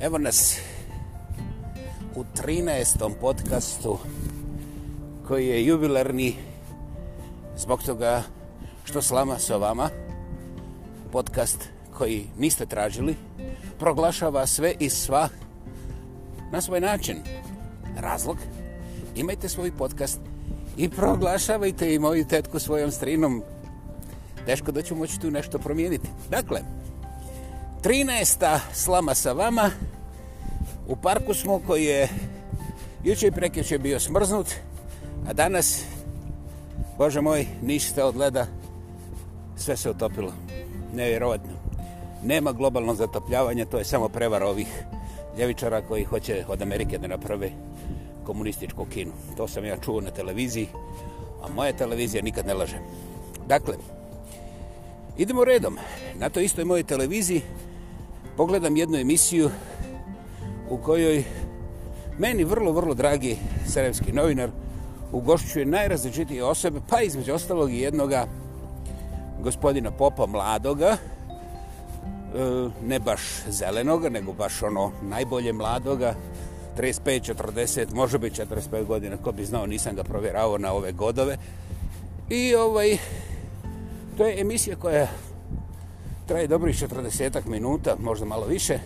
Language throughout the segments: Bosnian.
Evo nas u 13. podcastu koji je jubilarni zbog toga što slama sa vama. Podcast koji niste tražili proglašava sve i sva na svoj način. Razlog, imajte svoj podcast i proglašavajte i moju tetku svojom strinom. Teško da ću moći tu nešto promijeniti. Dakle, 13. slama sa vama. U parku smo koji je juče i prekeće bio smrznut, a danas, Bože moj, ništa od leda, sve se otopilo. Nevjerovatno. Nema globalno zatopljavanje, to je samo prevar ovih ljevičara koji hoće od Amerike da naprave komunističku kinu. To sam ja čuo na televiziji, a moja televizija nikad ne laže. Dakle, idemo redom. Na to istoj mojoj televiziji pogledam jednu emisiju u kojoj meni vrlo, vrlo dragi sarajevski novinar ugošćuje najrazličitije osobe, pa između ostalog i jednoga gospodina Popa Mladoga, e, ne baš zelenoga, nego baš ono najbolje mladoga, 35, 40, može bi 45 godina, ko bi znao, nisam ga provjerao na ove godove. I ovaj, to je emisija koja traje dobro i 40 minuta, možda malo više.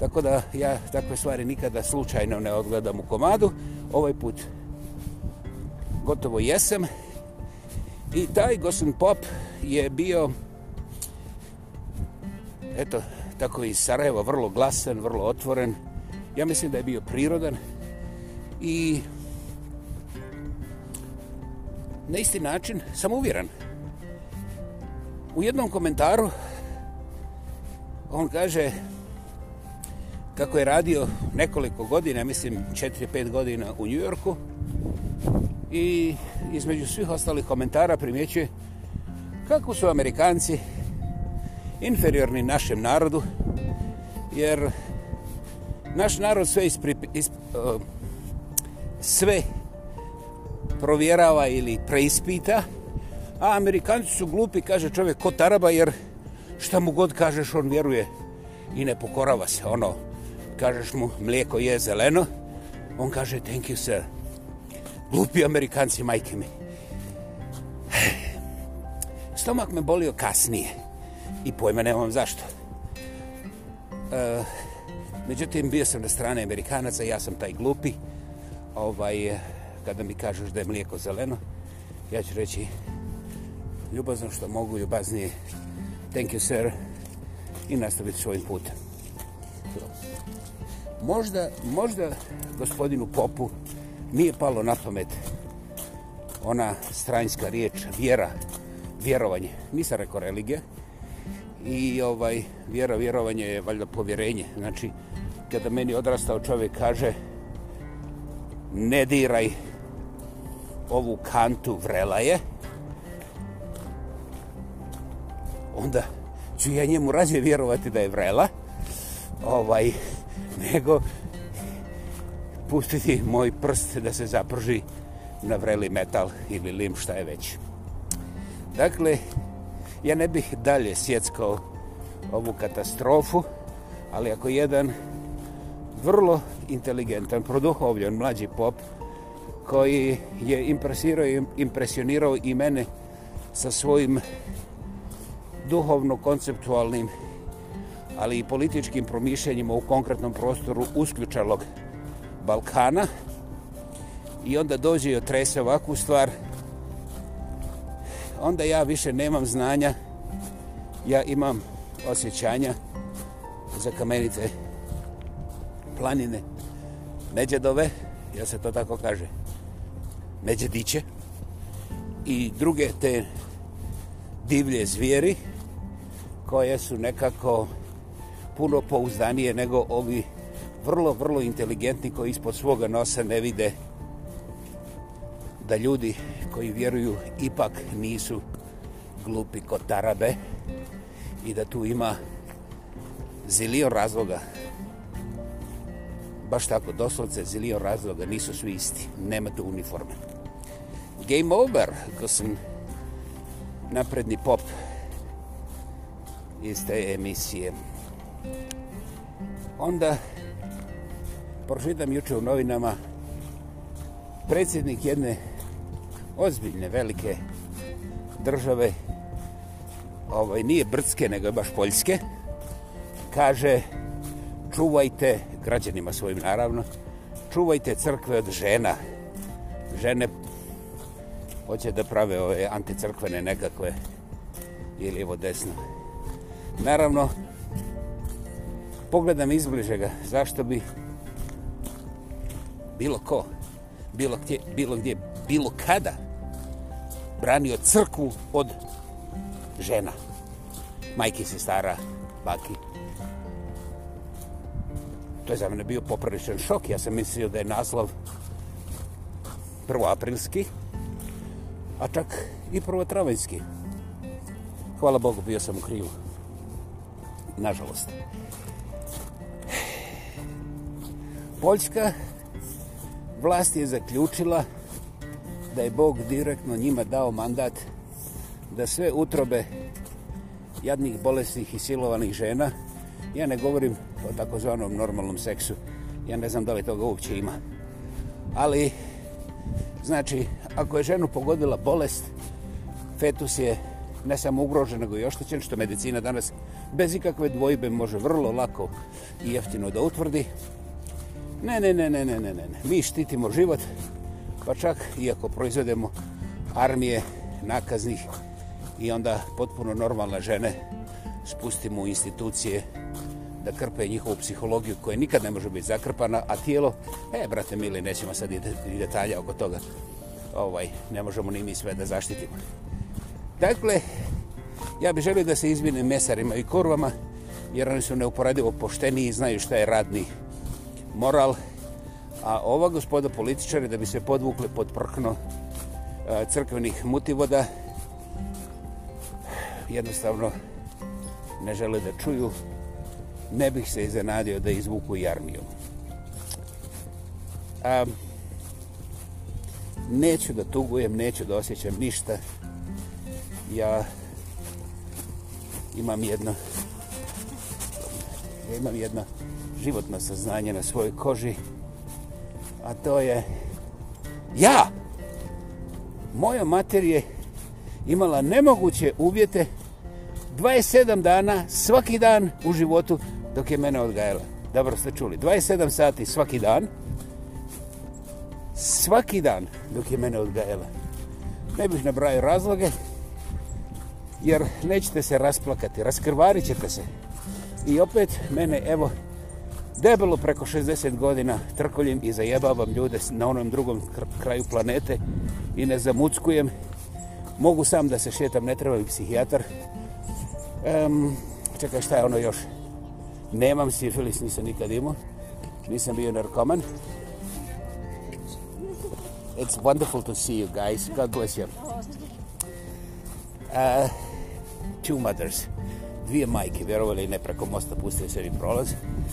Tako da ja takve stvari nikada slučajno ne odgledam u komadu. Ovaj put gotovo jesam. I taj Gosen Pop je bio eto, tako iz Sarajeva, vrlo glasan, vrlo otvoren. Ja mislim da je bio prirodan i na isti način sam uvjeran u jednom komentaru on kaže kako je radio nekoliko godina, mislim 4-5 godina u Njujorku i između svih ostalih komentara primjećuje kako su Amerikanci inferiorni našem narodu jer naš narod sve ispri, isp, uh, sve provjerava ili preispita a Amerikanci su glupi, kaže čovjek, ko taraba, jer šta mu god kažeš, on vjeruje i ne pokorava se, ono, kažeš mu, mlijeko je zeleno, on kaže, thank you, sir. Glupi Amerikanci, majke mi. Stomak me bolio kasnije i pojma nemam zašto. E, međutim, bio sam na strane Amerikanaca, ja sam taj glupi, ovaj, kada mi kažeš da je mlijeko zeleno, ja ću reći, ljubazno što mogu, ljubaznije. Thank you, sir. I nastaviti svojim putem. Možda, možda gospodinu Popu nije palo na pamet ona stranjska riječ, vjera, vjerovanje. Nisam rekao religija. I ovaj vjera, vjerovanje je valjda povjerenje. Znači, kada meni odrastao čovjek kaže ne diraj ovu kantu vrela je, onda ću ja njemu rađe vjerovati da je vrela, ovaj, nego pustiti moj prst da se zaprži na vreli metal ili lim šta je već. Dakle, ja ne bih dalje sjeckao ovu katastrofu, ali ako jedan vrlo inteligentan, produhovljen mlađi pop koji je impresirao, impresionirao i mene sa svojim duhovno-konceptualnim, ali i političkim promišljenjima u konkretnom prostoru usključalog Balkana. I onda dođe i otrese ovakvu stvar. Onda ja više nemam znanja, ja imam osjećanja za kamenite planine Neđedove, ja se to tako kaže, Neđediće i druge te divlje zvijeri, koje su nekako puno pouzdanije nego ovi vrlo, vrlo inteligentni koji ispod svoga nosa ne vide da ljudi koji vjeruju ipak nisu glupi kod tarabe i da tu ima zilion razloga. Baš tako, doslovce zilion razloga, nisu svi isti, nema tu uniforme. Game over, ko sam napredni pop, iz te emisije. Onda, pročitam juče u novinama, predsjednik jedne ozbiljne, velike države, ovaj, nije brdske, nego je baš poljske, kaže, čuvajte, građanima svojim naravno, čuvajte crkve od žena. Žene hoće da prave ove anticrkvene nekakve ili ovo desno naravno, pogledam izbliže ga, zašto bi bilo ko, bilo gdje, bilo gdje, bilo kada, branio crkvu od žena, majke se stara, baki. To je za mene bio popravičan šok, ja sam mislio da je naslov prvoaprilski, a čak i prvotravenski. Hvala Bogu, bio sam u krivu nažalost. Poljska vlast je zaključila da je Bog direktno njima dao mandat da sve utrobe jadnih, bolesnih i silovanih žena, ja ne govorim o takozvanom normalnom seksu, ja ne znam da li toga uopće ima, ali znači ako je ženu pogodila bolest, fetus je ne samo ugrožen, nego i oštećen, što medicina danas bez ikakve dvojbe može vrlo lako i jeftino da utvrdi. Ne, ne, ne, ne, ne, ne, ne. Mi štitimo život, pa čak iako proizvedemo armije nakaznih i onda potpuno normalne žene spustimo u institucije da krpe njihovu psihologiju koja nikad ne može biti zakrpana, a tijelo, e, brate mili, nećemo sad i detalja oko toga. Ovaj, ne možemo ni mi sve da zaštitimo. Dakle, Ja bih želio da se izvine mesarima i kurvama, jer oni su neuporadivo pošteni i znaju šta je radni moral. A ova gospoda političari, da bi se podvukli pod prkno e, crkvenih mutivoda, jednostavno ne žele da čuju, ne bih se iznenadio da izvuku i armiju. A, neću da tugujem, neću da osjećam ništa. Ja imam jedna ja imam jedna životna saznanja na svojoj koži a to je ja moja materija imala nemoguće uvjete 27 dana svaki dan u životu dok je mene odgajala dobro ste čuli 27 sati svaki dan svaki dan dok je mene odgajala ne bih nabrajao razloge jer nećete se rasplakati, raskrvarit ćete se. I opet mene, evo, debelo preko 60 godina trkoljem i zajebavam ljude na onom drugom kraju planete i ne zamuckujem. Mogu sam da se šetam, ne treba mi psihijatar. Um, čekaj, šta je ono još? Nemam sifilis, nisam nikad imao. Nisam bio narkoman. It's wonderful to see you guys. God bless you. Uh, two mothers, dvije majke, vjerovali ne preko mosta pustili se mi prolaz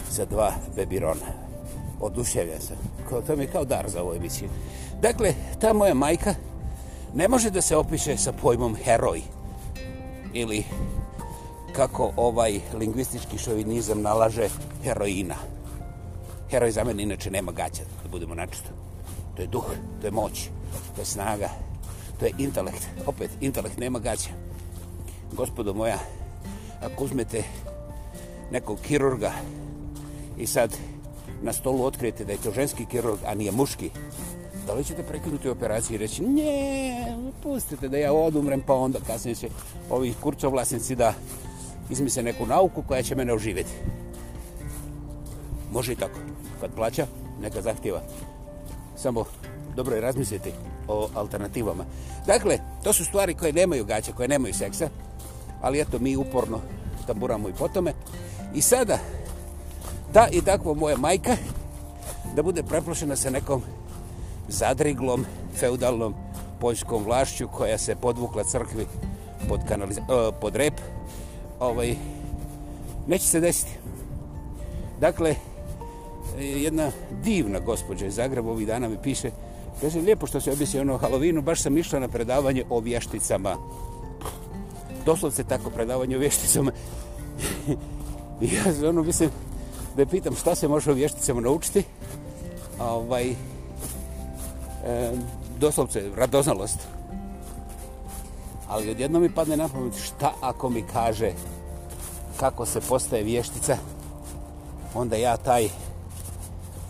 sa dva bebirona. Oduševljen sam. To mi je kao dar za ovoj emisiju. Dakle, ta moja majka ne može da se opiše sa pojmom heroj ili kako ovaj lingvistički šovinizam nalaže heroina. Heroj za mene inače nema gaća, da budemo načito. To je duh, to je moć, to je snaga, to je intelekt. Opet, intelekt nema gaća gospodo moja, ako uzmete nekog kirurga i sad na stolu otkrijete da je to ženski kirurg, a nije muški, da li ćete prekinuti operaciju i reći ne, pustite da ja odumrem pa onda kasnije će ovi kurcovlasnici da izmise neku nauku koja će mene oživjeti. Može i tako. Kad plaća, neka zahtjeva. Samo dobro je razmisliti o alternativama. Dakle, to su stvari koje nemaju gaća, koje nemaju seksa ali eto mi uporno tamburamo i po tome. I sada, ta i takva moja majka, da bude preplošena sa nekom zadriglom, feudalnom poljskom vlašću koja se podvukla crkvi pod, kanaliz... E, pod rep, ovaj, neće se desiti. Dakle, jedna divna gospođa iz Zagreba ovih dana mi piše, kaže, lijepo što se objasnio ono Halloweenu, baš sam išla na predavanje o vješticama doslovce tako predavanje o vješticama. ja ono mislim da je pitam šta se može o vješticama naučiti. Ovaj, e, doslovce radoznalost. Ali odjedno mi padne na pamet šta ako mi kaže kako se postaje vještica, onda ja taj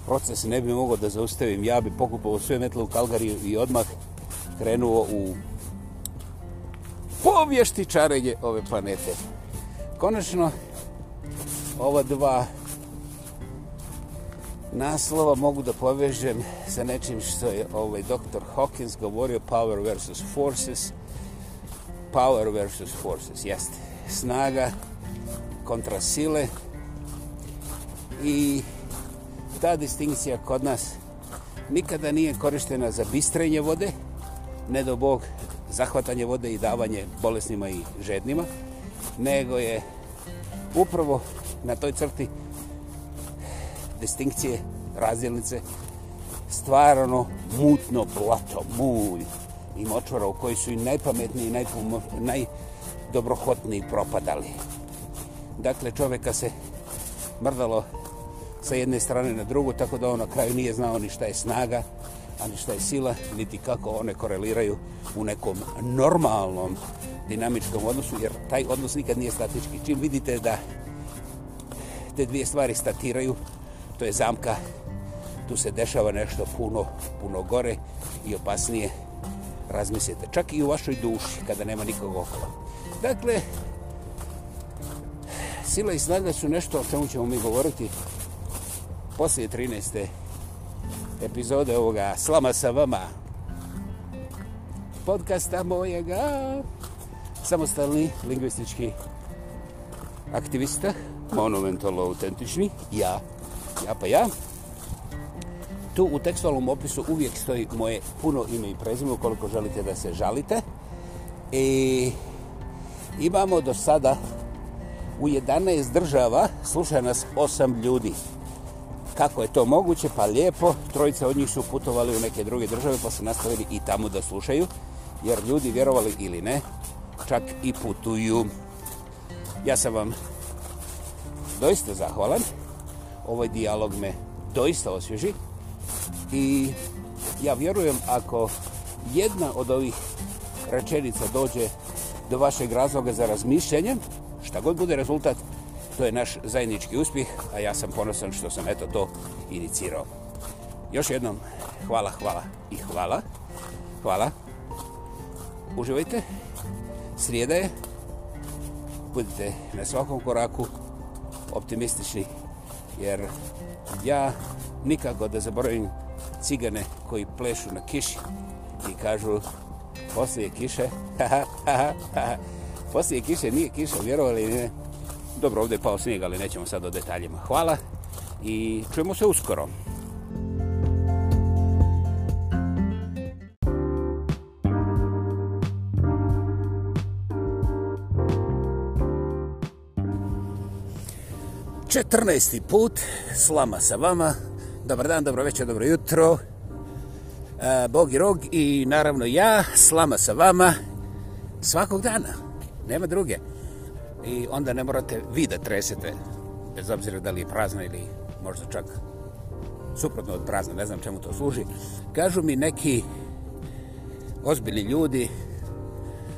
proces ne bi mogao da zaustavim. Ja bi pokupao sve metle u Kalgariju i odmah krenuo u povješti čarenje ove planete. Konačno, ova dva naslova mogu da povežem sa nečim što je ovaj doktor Hawkins govorio power versus forces power versus forces jeste snaga kontra sile i ta distinkcija kod nas nikada nije korištena za bistrenje vode ne do bog zahvatanje vode i davanje bolesnima i žednima, nego je upravo na toj crti distinkcije, razdjelnice, stvarano mutno blato, mulj i močvara u kojoj su i najpametniji i najdobrohotniji propadali. Dakle, čoveka se mrdalo sa jedne strane na drugu, tako da on na kraju nije znao ni šta je snaga, ani šta je sila, niti kako one koreliraju u nekom normalnom dinamičkom odnosu, jer taj odnos nikad nije statički. Čim vidite da te dvije stvari statiraju, to je zamka, tu se dešava nešto puno, puno gore i opasnije razmislite. Čak i u vašoj duši, kada nema nikog okola. Dakle, sila i snaga su nešto o čemu ćemo mi govoriti poslije 13 epizode ovoga Slama sa vama podcasta mojega samostalni lingvistički aktivista monumentalno autentični ja, ja pa ja tu u tekstualnom opisu uvijek stoji moje puno ime i prezime ukoliko želite da se žalite i imamo do sada u 11 država slušaj nas 8 ljudi kako je to moguće, pa lijepo, trojica od njih su putovali u neke druge države pa su nastavili i tamo da slušaju, jer ljudi, vjerovali ili ne, čak i putuju. Ja sam vam doista zahvalan, ovaj dijalog me doista osvježi i ja vjerujem ako jedna od ovih rečenica dođe do vašeg razloga za razmišljanje, šta god bude rezultat, To je naš zajednički uspjeh, a ja sam ponosan što sam eto to inicirao. Još jednom, hvala, hvala i hvala. Hvala. Uživajte. Srijeda je. Budite na svakom koraku optimistični, jer ja nikako da zaboravim cigane koji plešu na kiši i kažu poslije kiše, poslije kiše nije kiša, vjerovali ne, dobro, ovdje je pao snijeg, ali nećemo sad o detaljima. Hvala i čujemo se uskoro. Četrnaesti put, slama sa vama. Dobar dan, dobro večer, dobro jutro. E, Bog i rog i naravno ja, slama sa vama svakog dana. Nema druge. Nema druge i onda ne morate vi da tresete, bez obzira da li je prazna ili možda čak suprotno od prazna, ne znam čemu to služi. Kažu mi neki ozbiljni ljudi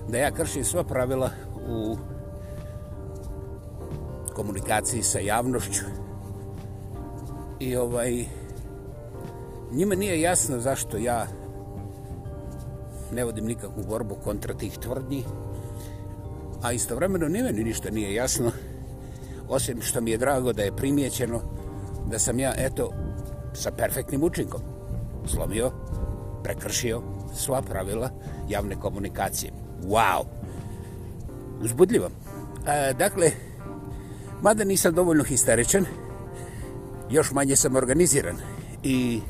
da ja kršim sva pravila u komunikaciji sa javnošću i ovaj njima nije jasno zašto ja ne vodim nikakvu borbu kontra tih tvrdnjih a istovremeno ni meni ništa nije jasno, osim što mi je drago da je primjećeno da sam ja, eto, sa perfektnim učinkom slomio, prekršio sva pravila javne komunikacije. Wow! Uzbudljivo. E, dakle, mada nisam dovoljno histeričan, još manje sam organiziran. I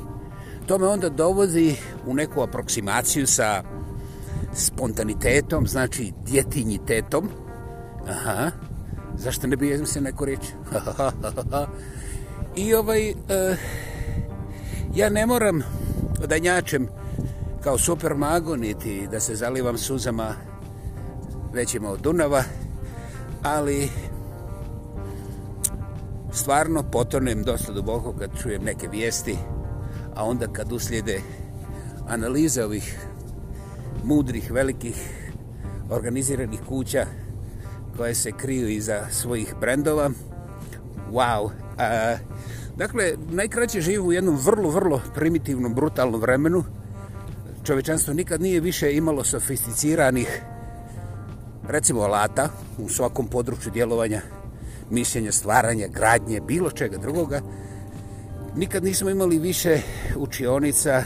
to me onda dovozi u neku aproksimaciju sa spontanitetom, znači djetinjitetom. Aha. Zašto ne bijezim se neko reći? I ovaj... Uh, ja ne moram da njačem kao super magoniti da se zalivam suzama većima od Dunava, ali stvarno potonem dosta duboko kad čujem neke vijesti, a onda kad uslijede analiza ovih mudrih, velikih, organiziranih kuća koje se kriju iza svojih brendova. Wow! A, dakle, najkraće živimo u jednom vrlo, vrlo primitivnom, brutalnom vremenu. Čovečanstvo nikad nije više imalo sofisticiranih, recimo, alata u svakom području djelovanja, mišljenja, stvaranja, gradnje, bilo čega drugoga. Nikad nismo imali više učionica,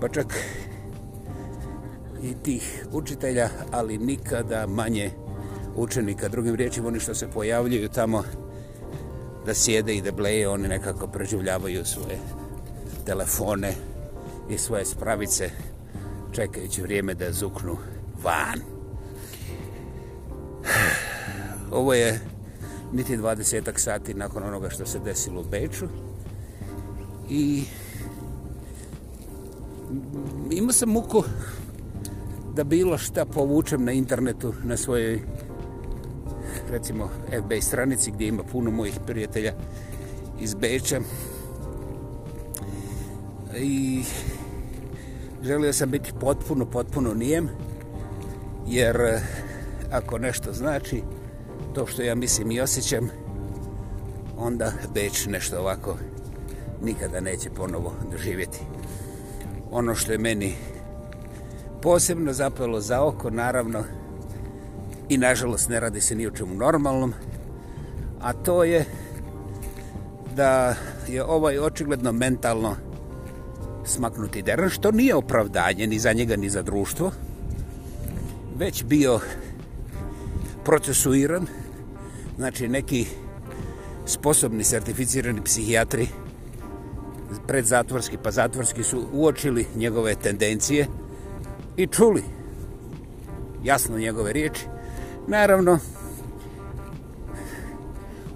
pa čak i tih učitelja, ali nikada manje učenika. Drugim riječima, oni što se pojavljaju tamo da sjede i da bleje, oni nekako preživljavaju svoje telefone i svoje spravice čekajući vrijeme da zuknu van. Ovo je niti 20 sati nakon onoga što se desilo u Beču i imao sam muku da bilo šta povučem na internetu, na svojoj, recimo, FB stranici gdje ima puno mojih prijatelja iz Beča. I želio sam biti potpuno, potpuno nijem, jer eh, ako nešto znači to što ja mislim i osjećam, onda Beč nešto ovako nikada neće ponovo doživjeti. Ono što je meni posebno zapalo za oko, naravno, i nažalost ne radi se ni o čemu normalnom, a to je da je ovaj očigledno mentalno smaknuti deran, što nije opravdanje ni za njega ni za društvo, već bio procesuiran, znači neki sposobni sertificirani psihijatri predzatvorski pa zatvorski su uočili njegove tendencije, i čuli jasno njegove riječi. Naravno,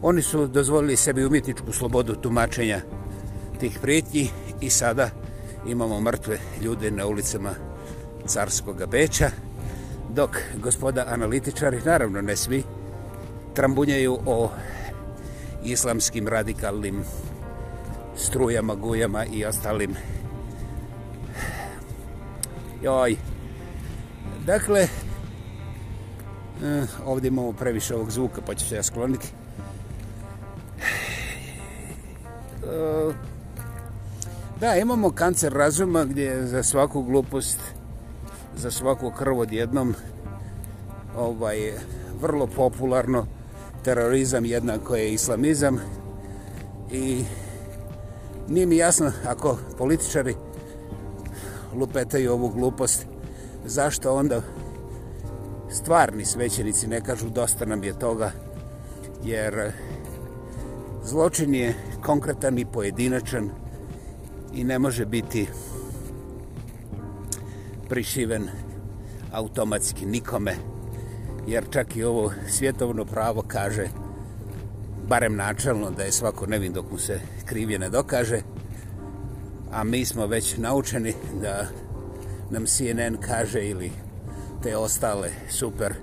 oni su dozvolili sebi umjetničku slobodu tumačenja tih prijetnji i sada imamo mrtve ljude na ulicama carskog beća, dok gospoda analitičari, naravno ne svi, trambunjaju o islamskim radikalnim strujama, gujama i ostalim joj, Dakle, eh, ovdje imamo previše ovog zvuka, pa ću se ja skloniti. Eh, da, imamo kancer razuma gdje za svaku glupost, za svaku krv odjednom, ovaj, vrlo popularno, terorizam jednako je islamizam i nije mi jasno ako političari lupetaju ovu glupost, zašto onda stvarni svećenici ne kažu dosta nam je toga, jer eh, zločin je konkretan i pojedinačan i ne može biti prišiven automatski nikome, jer čak i ovo svjetovno pravo kaže, barem načalno, da je svako nevin dok mu se krivje ne dokaže, a mi smo već naučeni da nam CNN kaže ili te ostale super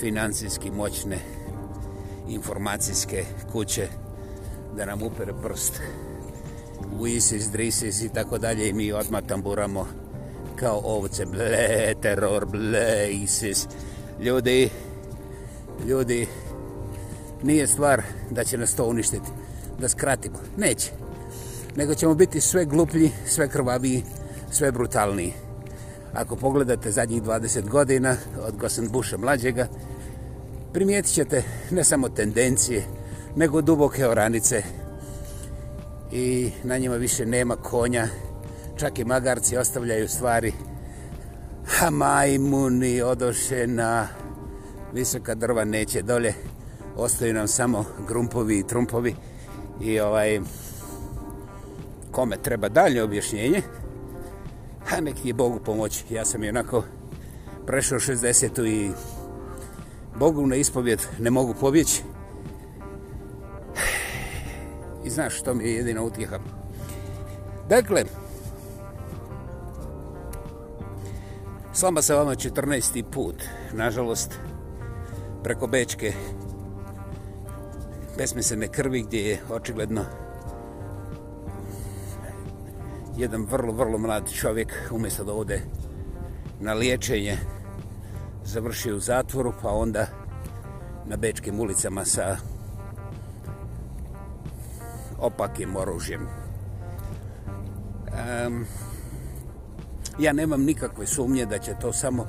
financijski moćne informacijske kuće da nam upere prst u ISIS, DRISIS i tako dalje i mi odmah tamburamo kao ovce, ble, teror, ble, ISIS. Ljudi, ljudi, nije stvar da će nas to uništiti, da skratimo, neće. Nego ćemo biti sve gluplji, sve krvaviji, sve brutalniji. Ako pogledate zadnjih 20 godina od Gosen Busha mlađega, primijetit ćete ne samo tendencije, nego duboke oranice. I na njima više nema konja. Čak i magarci ostavljaju stvari. A majmuni odoše na visoka drva neće dolje. Ostaju nam samo grumpovi i trumpovi. I ovaj kome treba dalje objašnjenje, ha nek je Bogu pomoći. Ja sam je onako prešao 60-u i Bogu na ispovjed ne mogu pobjeći. I znaš što mi je jedina utjeha. Dakle, slama se vama 14. put, nažalost, preko Bečke. Pesme se ne krvi gdje je očigledno jedan vrlo, vrlo mlad čovjek umjesto da ode na liječenje završio u zatvoru, pa onda na Bečkim ulicama sa opakim oružjem. Um, ja nemam nikakve sumnje da će to samo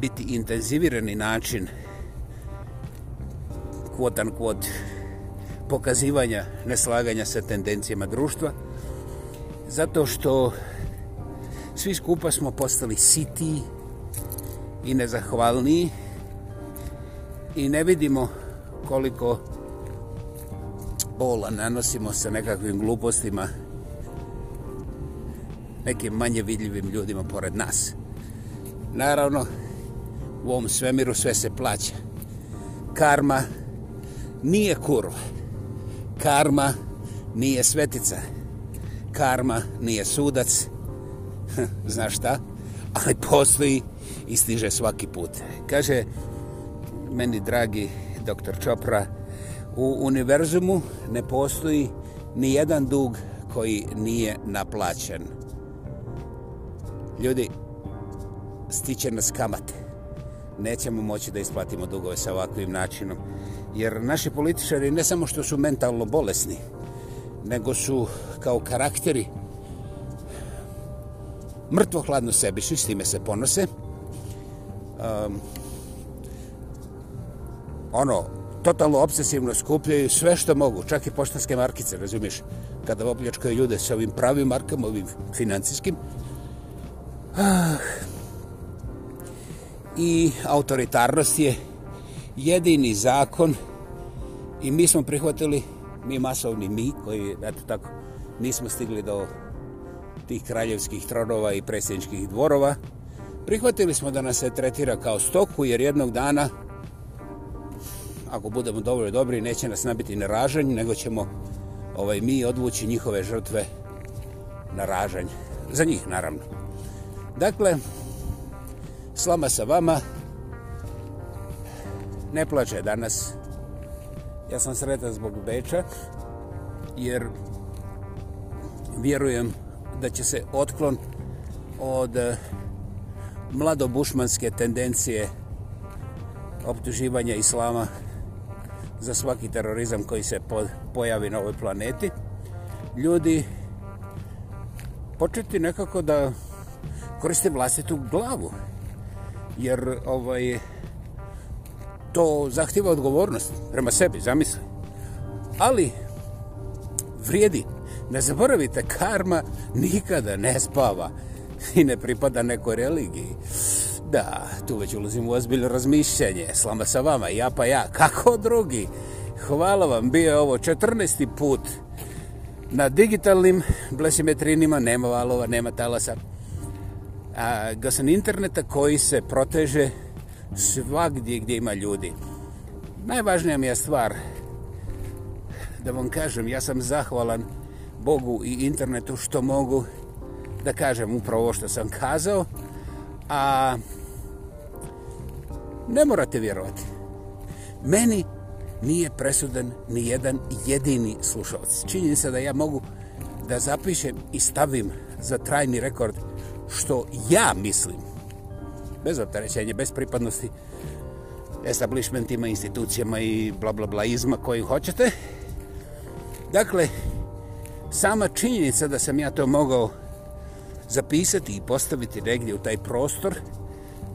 biti intenzivirani način kvotan kvot pokazivanja neslaganja sa tendencijama društva, zato što svi skupa smo postali siti i nezahvalni i ne vidimo koliko bola nanosimo sa nekakvim glupostima nekim manje vidljivim ljudima pored nas. Naravno, u ovom svemiru sve se plaća. Karma nije kurva. Karma nije svetica. Karma nije svetica karma nije sudac. Znaš šta? Ali postoji i stiže svaki put. Kaže meni dragi doktor Čopra, u univerzumu ne postoji ni jedan dug koji nije naplaćen. Ljudi, stiče nas kamate. Nećemo moći da isplatimo dugove sa ovakvim načinom. Jer naši političari ne samo što su mentalno bolesni, nego su kao karakteri mrtvo hladno sebični, s time se ponose. Um, ono, totalno obsesivno skupljaju sve što mogu, čak i poštanske markice, razumiješ? Kada obljačkaju ljude sa ovim pravim markama, ovim financijskim. Ah. I autoritarnost je jedini zakon i mi smo prihvatili mi masovni mi koji, eto tako, nismo stigli do tih kraljevskih tronova i predsjedničkih dvorova, prihvatili smo da nas se tretira kao stoku jer jednog dana, ako budemo dovoljno dobri, neće nas nabiti na ražanj, nego ćemo ovaj, mi odvući njihove žrtve na ražanj. Za njih, naravno. Dakle, slama sa vama, ne plaće danas, ja sam sretan zbog Beča, jer vjerujem da će se otklon od eh, mladobušmanske tendencije optuživanja islama za svaki terorizam koji se pojavi na ovoj planeti. Ljudi početi nekako da koriste vlastitu glavu. Jer ovaj, to zahtjeva odgovornost prema sebi, zamisli. Ali, vrijedi. Ne zaboravite, karma nikada ne spava i ne pripada nekoj religiji. Da, tu već ulazim u ozbiljno razmišljanje. Slama sa vama, ja pa ja, kako drugi? Hvala vam, bio je ovo 14. put na digitalnim blesimetrinima, nema valova, nema talasa. A, gasan interneta koji se proteže svagdje gdje ima ljudi. Najvažnija mi je stvar da vam kažem, ja sam zahvalan Bogu i internetu što mogu da kažem upravo što sam kazao, a ne morate vjerovati. Meni nije presudan ni jedan jedini slušalac. Činjen se da ja mogu da zapišem i stavim za trajni rekord što ja mislim bez opterećenja, bez pripadnosti establishmentima, institucijama i bla bla bla izma koji hoćete. Dakle, sama činjenica da sam ja to mogao zapisati i postaviti negdje u taj prostor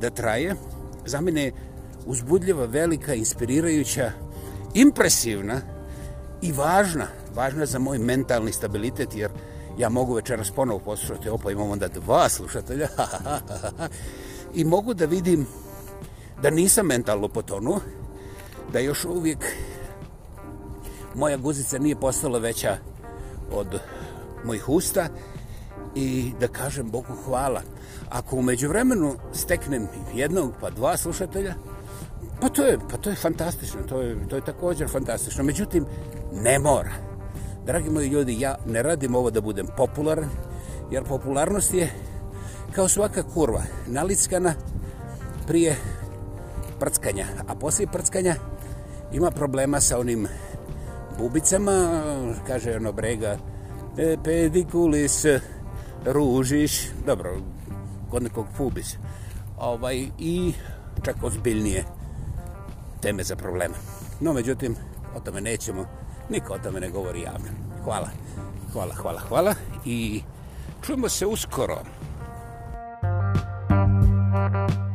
da traje, za mene je uzbudljiva, velika, inspirirajuća, impresivna i važna, važna za moj mentalni stabilitet, jer ja mogu večeras ponovo poslušati, opa imam onda dva slušatelja, i mogu da vidim da nisam mentalno potonuo, da još uvijek moja guzica nije postala veća od mojih usta i da kažem Bogu hvala. Ako umeđu vremenu steknem jednog pa dva slušatelja, pa to je, pa to je fantastično, to je, to je također fantastično. Međutim, ne mora. Dragi moji ljudi, ja ne radim ovo da budem popularan, jer popularnost je kao svaka kurva, nalickana prije prckanja, a poslije prckanja ima problema sa onim bubicama, kaže ono brega, e, pedikulis, ružiš, dobro, kod nekog pubis, ovaj, i čak ozbiljnije teme za problema. No, međutim, o tome nećemo, niko o tome ne govori javno. Hvala, hvala, hvala, hvala i čujemo se uskoro. Thank you.